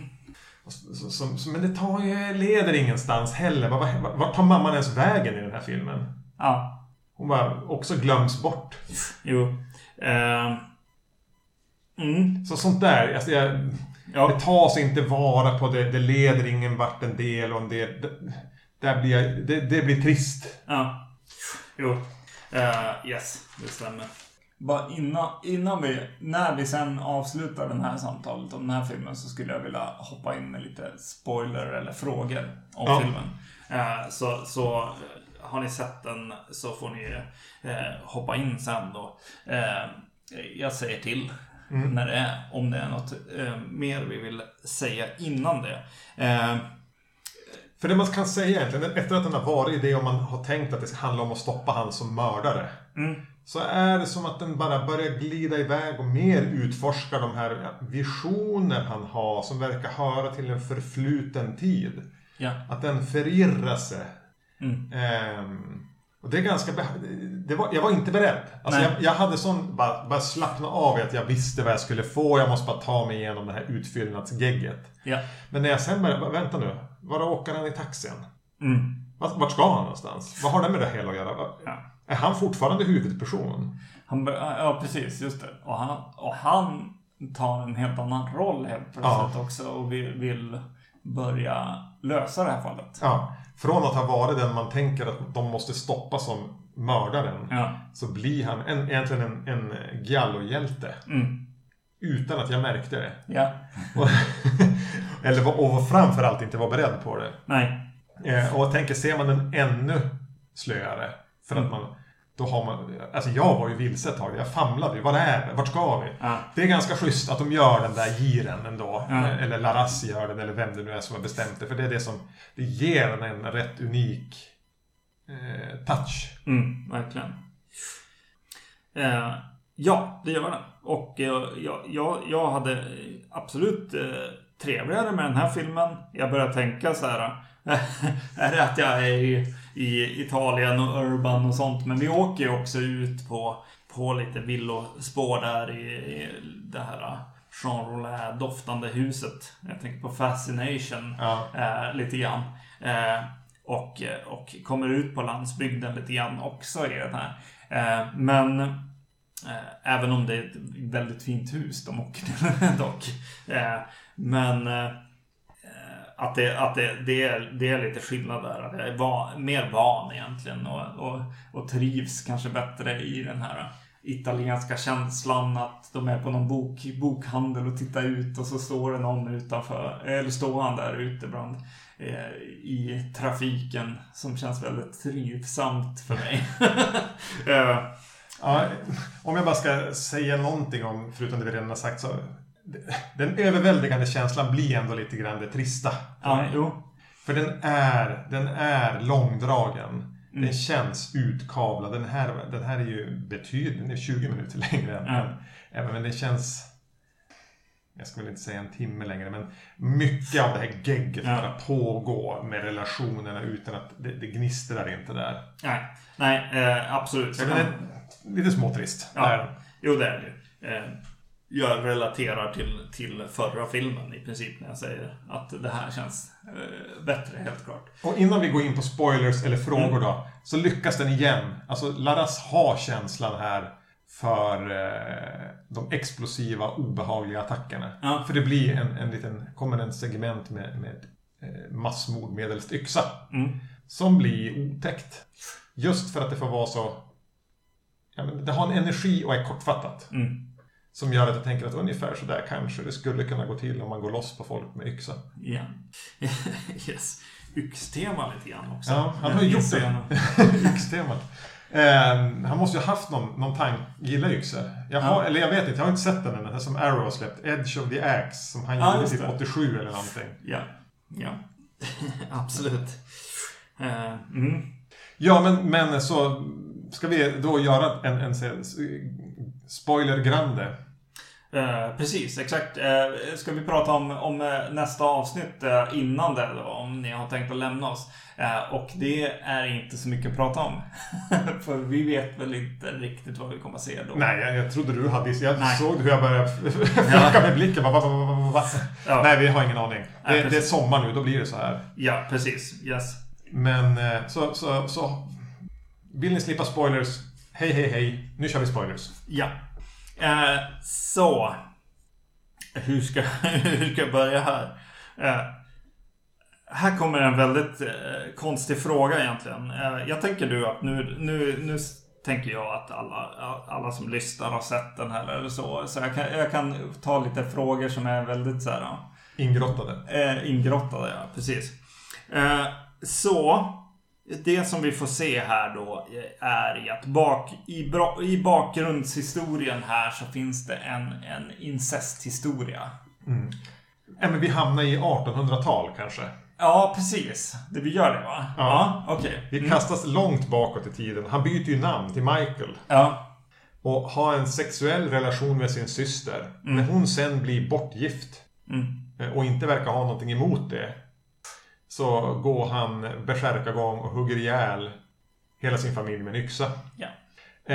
Så, så, så, men det tar ju, leder ingenstans heller. Var, var, vart tar mamman ens vägen i den här filmen? Ja. Hon bara också glöms bort. Jo. Eh. Mm. Så sånt där, alltså jag, Ja. det tas inte vara på, det, det leder ingen vart en del och en del. Det, där blir jag, det, det blir trist. Ja. Jo. Eh, yes, det stämmer. Bara innan, innan vi, när vi sen avslutar den här samtalet om den här filmen så skulle jag vilja hoppa in med lite spoiler eller frågor om Ja. filmen. Eh, så, så har ni sett den så får ni eh, hoppa in sen då. Eh, jag säger till när det är, om det är något eh, mer vi vill säga innan det. Eh, För det man kan säga egentligen, efter att den har varit det och man har tänkt att det handlar om att stoppa han som mördare. mm, Så är det som att den bara börjar glida iväg och mer utforskar de här visioner han har som verkar höra till en förfluten tid. ja. Att den förirrar sig. Mm. Ehm, och det är ganska... Det var, jag var inte beredd. Alltså jag, jag hade sån... Bara, bara slappna av i att jag visste vad jag skulle få. Jag måste bara ta mig igenom det här utfyllnadsgegget. Ja. Men, när jag sen började... Vänta nu. Var åker han i taxin? mm, Vart, vart ska han någonstans? Vad har det med det hela att göra? ja. Är han fortfarande huvudperson? Han ja, precis. Just det. Och han, och han tar en helt annan roll helt plötsligt Ja. också och vill, vill börja lösa det här fallet. Ja. Från att ha varit den man tänker att de måste stoppa som mördaren. Ja. Så blir han en, egentligen en, en Giallo-hjälte. Mm. Utan att jag märkte det. Ja. (laughs) Eller var- och framförallt inte var beredd på det. Nej. Eh, och jag tänker, ser man den ännu slöare. För att man, då har man, alltså jag var ju vilse ett tag. Jag famlade ju. Vad är det? Vart ska vi? Ja. Det är ganska schysst att de gör den där giren ändå. Ja. Eller Laras gör den, eller vem det nu är som har bestämt det. För det är det som, det ger den en rätt unik eh, touch. Mm, verkligen. Eh, ja, det gör den. Och eh, jag, jag, jag hade absolut eh, trevligare med den här filmen. Jag började tänka så här. (laughs) är det att jag är i, Italien och urban och sånt. Men vi åker ju också ut på, på lite villospår där i, i det här Jean Rollin doftande huset. Jag tänker på Fascination Ja. eh, lite grann. Eh, och, och kommer ut på landsbygden lite grann också i den här. Eh, men även om det är ett väldigt fint hus de åker till (laughs) dock. Men att, det, att det, det, är, det är lite skillnad där. Att jag är van, mer van egentligen och, och, och trivs kanske bättre i den här italienska känslan att de är på någon bok, bokhandel och tittar ut och så står det någon utanför, eller står han där ute bland eh, i trafiken som känns väldigt trivsamt för mig. (laughs) eh, Ja, om jag bara ska säga någonting om, förutom det vi redan har sagt, så den överväldigande känslan blir ändå lite grann det trista. ja, jo. För den är, den är långdragen. Mm. Den känns utkavlad. Den här, den här är ju betydligt, den är 20 minuter (laughs) längre än, Ja. även men det känns... Jag väl inte säga en timme längre, men mycket av det här gegget Ja. bara pågår med relationerna utan att det, det gnistrar inte där. Nej, nej eh, absolut. Jag den är lite småtrist. Ja. Där. Jo, det är det. Eh, jag relaterar till, till förra filmen i princip när jag säger att det här känns eh, bättre, helt klart. Och innan vi går in på spoilers eller frågor Mm. då. Så lyckas den igen. Alltså Laras har känslan här för eh, de explosiva, obehagliga attackerna. Ja. För det blir en, en liten, kommer en segment med, med eh, massmord medelst yxa. Mm. Som blir otäckt. Just för att det får vara så... Ja, men det har en energi och är kortfattat. Mm. Som gör att jag tänker att ungefär så där kanske det skulle kunna gå till om man går loss på folk med yxa. Ja. (laughs) yes. Yxtema lite grann också. Ja, han har ju gjort det. Yxtemat. (laughs) Eh, han måste ju ha haft någon, någon tanke. Gillar yxor? Jag har, Ja. Eller jag vet inte, jag har inte sett den än. Den som Arrow har släppt. Edge of the Axe. Som han Ja, gjorde typ det. 87 eller någonting. Ja. Ja. (laughs) Absolut. Eh, mm. Ja, men, men så ska vi då göra en, en, en spoiler grande. Eh, precis, exakt. Eh, ska vi prata om, om eh, nästa avsnitt eh, innan det då, om ni har tänkt att lämna oss. Eh, och det är inte så mycket att prata om. (laughs) För vi vet väl inte riktigt vad vi kommer att se då. Nej, jag, jag trodde du hade... Jag Nej. såg hur jag började flacka med blicken. Va, va, va, va. Ja. Nej, vi har ingen aning. Det, det är sommar nu, då blir det så här. Ja, precis. Yes. Men eh, så, så, så... Vill ni slippa spoilers? Hej, hej, hej. Nu kör vi spoilers. Ja. Eh, så. Hur ska, (laughs) hur ska jag börja här? Eh, här kommer en väldigt eh, konstig fråga egentligen. Eh, jag tänker du att nu, nu, nu tänker jag att alla, alla som lyssnar har sett den här eller så. Så jag kan, jag kan ta lite frågor som är väldigt så här, Ingrottade. Eh, ingrottade, ja. Precis. Eh, så, det som vi får se här då är att bak, i, i bakgrundshistorien här så finns det en, en incesthistoria. Ja, men vi hamnar i 1800-tal kanske. Ja, precis. Det vi gör det va? Ja. okej. Vi Mm. kastas långt bakåt i tiden. Han byter ju namn till Michael. Ja, Och har en sexuell relation med sin syster. När hon sen blir bortgift. mm. eh, Och inte verkar ha någonting emot det. Så går han bärsärkagång och hugger ihjäl hela sin familj med en yxa. ja.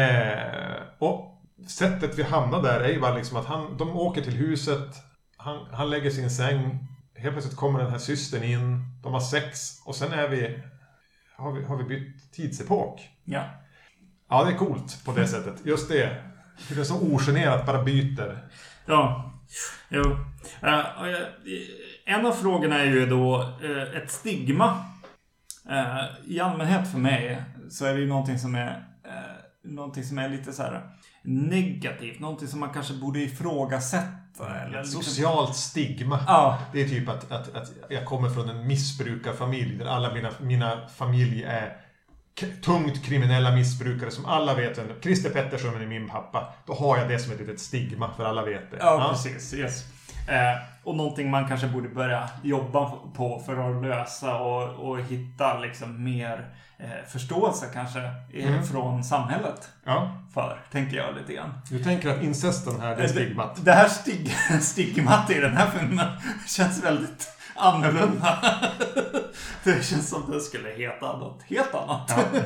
Eh, och sättet vi hamnar där är ju bara liksom att han, de åker till huset. Han, han lägger sin säng. Helt plötsligt kommer den här systern in. De har sex. Och sen är vi... Har vi, har vi bytt tidsepok? ja. Ja, det är coolt på det sättet. Just det. Hur det är så ogenerat bara byter. Ja, jo. Eh, och jag- en av frågorna är ju då eh, ett stigma. Eh, I allmänhet för mig så är det ju någonting som är eh, någonting som är lite så här negativt. Någonting som man kanske borde ifrågasätta. Eller liksom- Socialt stigma. Ja, Det är typ att, att, att jag kommer från en missbrukarfamilj där alla mina, mina familj är tungt kriminella missbrukare som alla vet vem Christer Pettersson är min pappa. Då har jag det som ett litet stigma för alla vet det. ja, precis. Yes. Eh, och någonting man kanske borde börja jobba på för att lösa och, och hitta liksom mer eh, förståelse kanske eh, från samhället. Ja. För, tänker jag lite grann. Du tänker att incesten här, det är stigmat. Det, det här stig, (laughs) stigmat i den här filmen (laughs) känns väldigt annorlunda. (laughs) Det känns som det skulle heta något helt annat. Ja.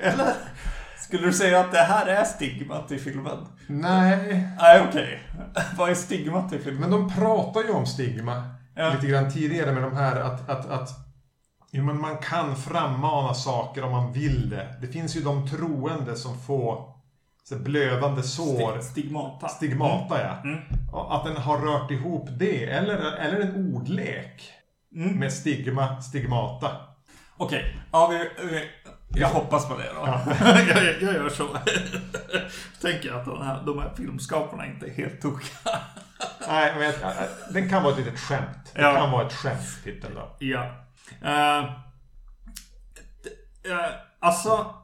Eller? Skulle du säga att det här är stigmat i filmen? Nej, Nej, okej. Vad är stigmat i filmen? men de pratar ju om stigma Ja. lite grann tidigare med de här att, att, att jo, men man kan frammana saker om man vill det. Det finns ju de troende som får så blödande sår. Stig- Stigmata. Stigmata, ja. Mm. Och Att den har rört ihop det. Eller, eller en ordlek. Mm. Med stigma, stigmata. Okej, ja, vi, vi, jag hoppas på det då. Ja. (laughs) jag, jag gör så. (laughs) Tänker att de här, de här filmskaparna inte är helt tokiga. (laughs) Nej, men jag, den kan vara ett litet skämt. Det Ja. kan vara ett skämt, titeln då. Ja. Uh, alltså,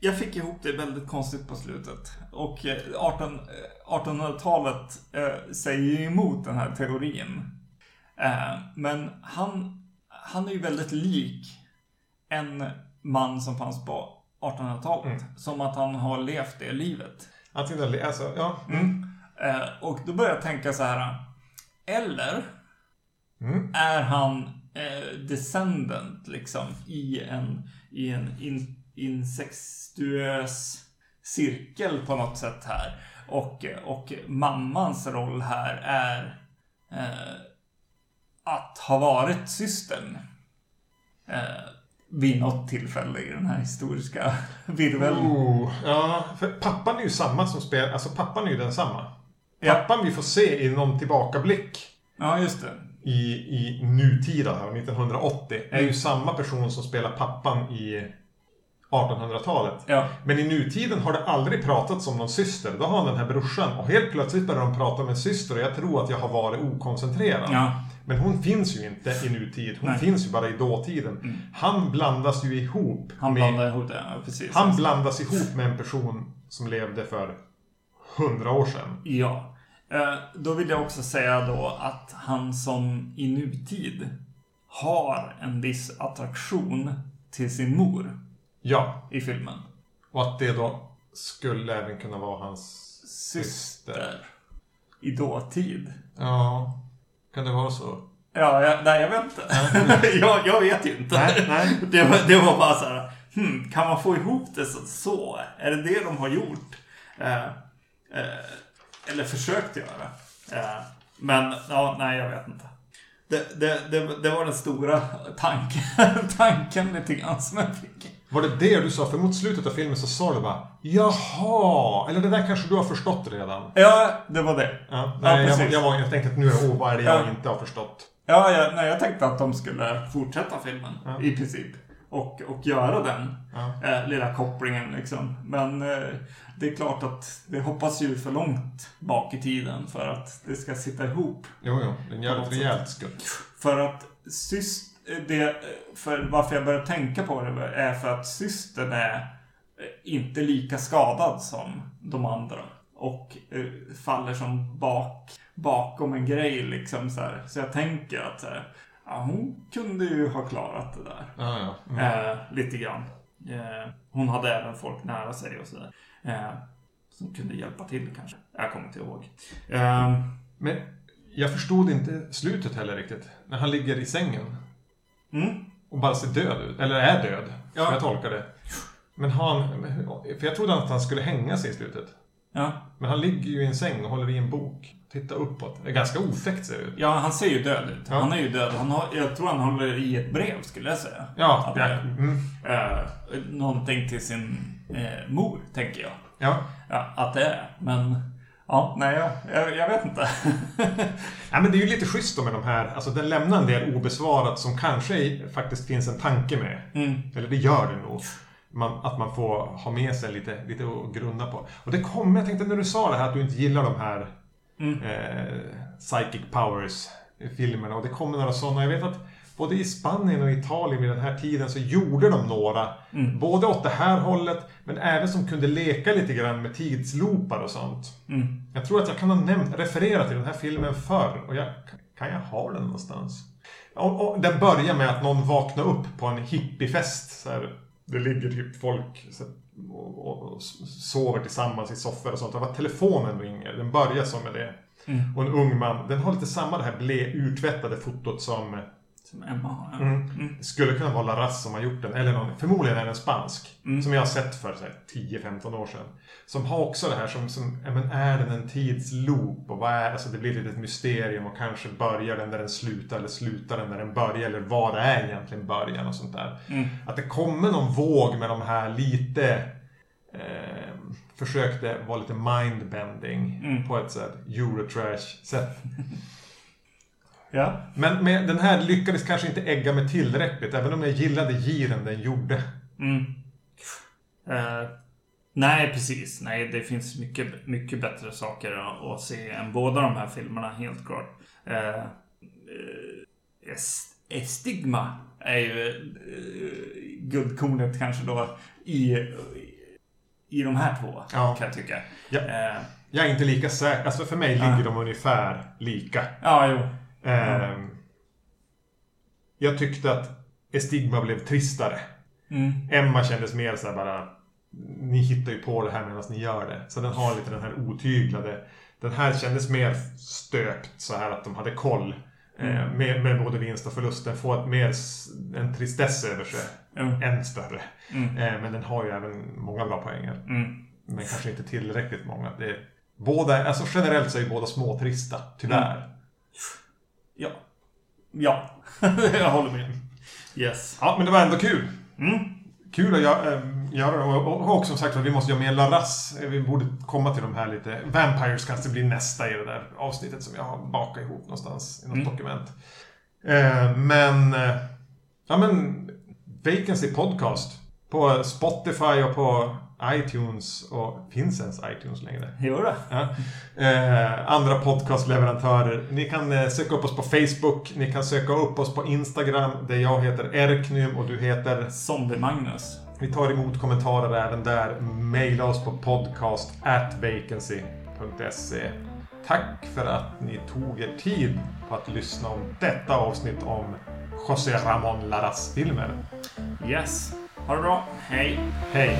jag fick ihop det väldigt konstigt på slutet. Och eh, 18, eh, 1800-talet eh, säger ju emot den här teorin. Eh, men han, han är ju väldigt lik en man som fanns på 1800-talet. Som att han har levt det livet. Antingen, alltså, ja. Eh, och då börjar jag tänka så här. Eller Mm. är han eh, descendant liksom i en, i en in, incestuös cirkel på något sätt här. Och, och mammans roll här är eh, att ha varit systern. Eh, vid något tillfälle i den här historiska (laughs) virveln. Oh, ja, för pappan är ju samma som spelar, alltså pappan är ju densamma. Ja. Pappan vi får se i någon tillbakablick Ja, just det. i, i nutida, här, 1980, är Mm. ju samma person som spelar pappan i 1800-talet. Ja. Men i nutiden har det aldrig pratats om någon syster. Då har han den här brorsan och helt plötsligt börjar de prata om en syster och jag tror att jag har varit okoncentrerad. Ja. Men hon finns ju inte i nutid. Hon Nej. finns ju bara i dåtiden. Han blandas ju ihop Han med... blandar ihop det, ja, precis. Han blandas ihop med en person som levde för hundra år sedan. Ja. Eh, Då vill jag också säga då att han som i nutid har en viss attraktion till sin mor Ja, i filmen. och att det då skulle även kunna vara hans Syster. I dåtid. Ja, kan det vara så? Ja, jag, nej jag vet inte. (laughs) jag, jag vet ju inte. Nej, nej. Det, var, det var bara så här, hmm, kan man få ihop det så? så? Är det det de har gjort? Eh, eh, eller försökt göra? Eh, men, ja, nej jag vet inte. Det, det, det, det var den stora tanken, (laughs) tanken lite grann som jag fick. Var det det du sa? För mot slutet av filmen så sa du bara Jaha! Eller det där kanske du har förstått redan? Ja, det var det. Ja, nej, jag, precis. jag, var, jag tänkte att nu är oh, vad är det jag Ja. inte har förstått? Ja, jag, nej, jag tänkte att de skulle fortsätta filmen Ja. i princip. Och, och göra den Ja. eh, lilla kopplingen liksom. Men eh, det är klart att det hoppas ju för långt bak i tiden för att det ska sitta ihop. Jo, jo. Det är en jävligt På något rejält skutt. För att syst, det, för varför jag börjar tänka på det är för att systern är eh, inte lika skadad som de andra. Och eh, faller som bak, bakom en grej liksom så här. Så jag tänker att så här, ja, hon kunde ju ha klarat det där. Ja, ja. Mm. Eh, lite grann. Eh, hon hade även folk nära sig och sådär. Eh, som kunde hjälpa till kanske. Jag kommer inte ihåg. Eh, Men jag förstod inte slutet heller riktigt. När han ligger i sängen mm, och bara ser död ut. Eller är död, Ja. som jag tolkar det. Men han... För jag trodde att han skulle hänga sig i slutet. ja. Men han ligger ju i en säng och håller i en bok. Tittar uppåt. Det är ganska otäckt ser det ut. Ja, han ser ju död ut. Ja. Han är ju död. Han har, jag tror han håller i ett brev, skulle jag säga. Ja, Att ja. Mm. Eh, någonting till sin eh, mor, tänker jag. ja. Ja, att det är. Men, ja, nej, jag, jag, vet inte. (laughs) Ja, men det är ju lite schysst då med de här. Alltså den lämnar en del obesvarat som kanske faktiskt finns en tanke med. Mm. Eller det gör det nog. Man, att man får ha med sig lite, lite att grunna på. Och det kommer, jag tänkte när du sa det här att du inte gillar de här Mm. eh, Psychic Powers filmerna. Och det kommer några sådana. Jag vet att både i Spanien och Italien vid den här tiden så gjorde de några. Mm. Både åt det här hållet men även som kunde leka lite grann med tidsloopar och sånt. Mm. Jag tror att jag kan ha nämnt, refererat till den här filmen förr. Och jag, kan jag ha den någonstans? Och, och den börjar med att någon vaknar upp på en hippiefest. Så här, det ligger typ folk här, och, och, och sover tillsammans i soffor och sånt. Och att telefonen ringer. Den börjar så med det. Mm. Och en ung man. Den har lite samma det här ble, urtvättade fotot som Som Emma har. Mm. Mm. det skulle kunna vara Larraz som har gjort den. Eller någon, förmodligen är den spansk. Mm. Som jag har sett för så här 10-15 år sedan. Som har också det här som, som ja, men är den en tidsloop? Och vad är, alltså det blir ett mysterium och kanske börjar den där den slutar eller slutar den där den börjar. Eller vad är egentligen början och sånt där. Mm. Att det kommer någon våg med de här lite eh, försökte vara lite mindbending Mm. på ett sätt Eurotrash-sätt. (laughs) Ja. Men med, den här lyckades kanske inte ägga mig tillräckligt, även om jag gillade giren den gjorde. Mm. Eh, nej, precis. Nej, det finns mycket, mycket bättre saker att, att se än båda de här filmerna, helt klart. Uh, Estigma är ju uh, guldkornet kanske då i, i de här två, Ja. kan jag tycka. Ja. Jag är inte lika säker, alltså för mig ligger de ungefär lika. ja, jo. Ehm, Jag tyckte att Estigma blev tristare. Mm. Emma kändes mer så här bara... Ni hittar ju på det här medan ni gör det. Så den har lite den här otyglade... Den här kändes mer stöpt så här att de hade koll. Eh, Mm. med, med både vinst och förlust. Den får ett mer en tristess över sig. Jo. Än större. Mm. Eh, men den har ju även många bra poänger. Mm. Men kanske inte tillräckligt många. Det är, båda, alltså generellt så är ju båda småtrista, tyvärr. Ja. Ja, (laughs) jag håller med. Yes. Ja, men det var ändå kul. Mm. Kul att ähm, göra det. Och, och, och som sagt att vi måste göra mer Larras. Vi borde komma till de här lite... Vampires kanske blir nästa i det där avsnittet som jag har bakat ihop någonstans i något Mm. dokument. Eh, men... Eh, ja men... Vacancy Podcast. På Spotify och på iTunes. Och finns ens iTunes längre? Jo då. Ja. Eh, andra podcastleverantörer. Ni kan eh, söka upp oss på Facebook. Ni kan söka upp oss på Instagram. Där jag heter Erknym och du heter... Zombie-Magnus. Vi tar emot kommentarer även där. Maila oss på podcast at vacancy.se. Tack för att ni tog er tid på att lyssna om detta avsnitt om José Ramón Laras filmer. Yes. Ha det bra. Hej. Hej!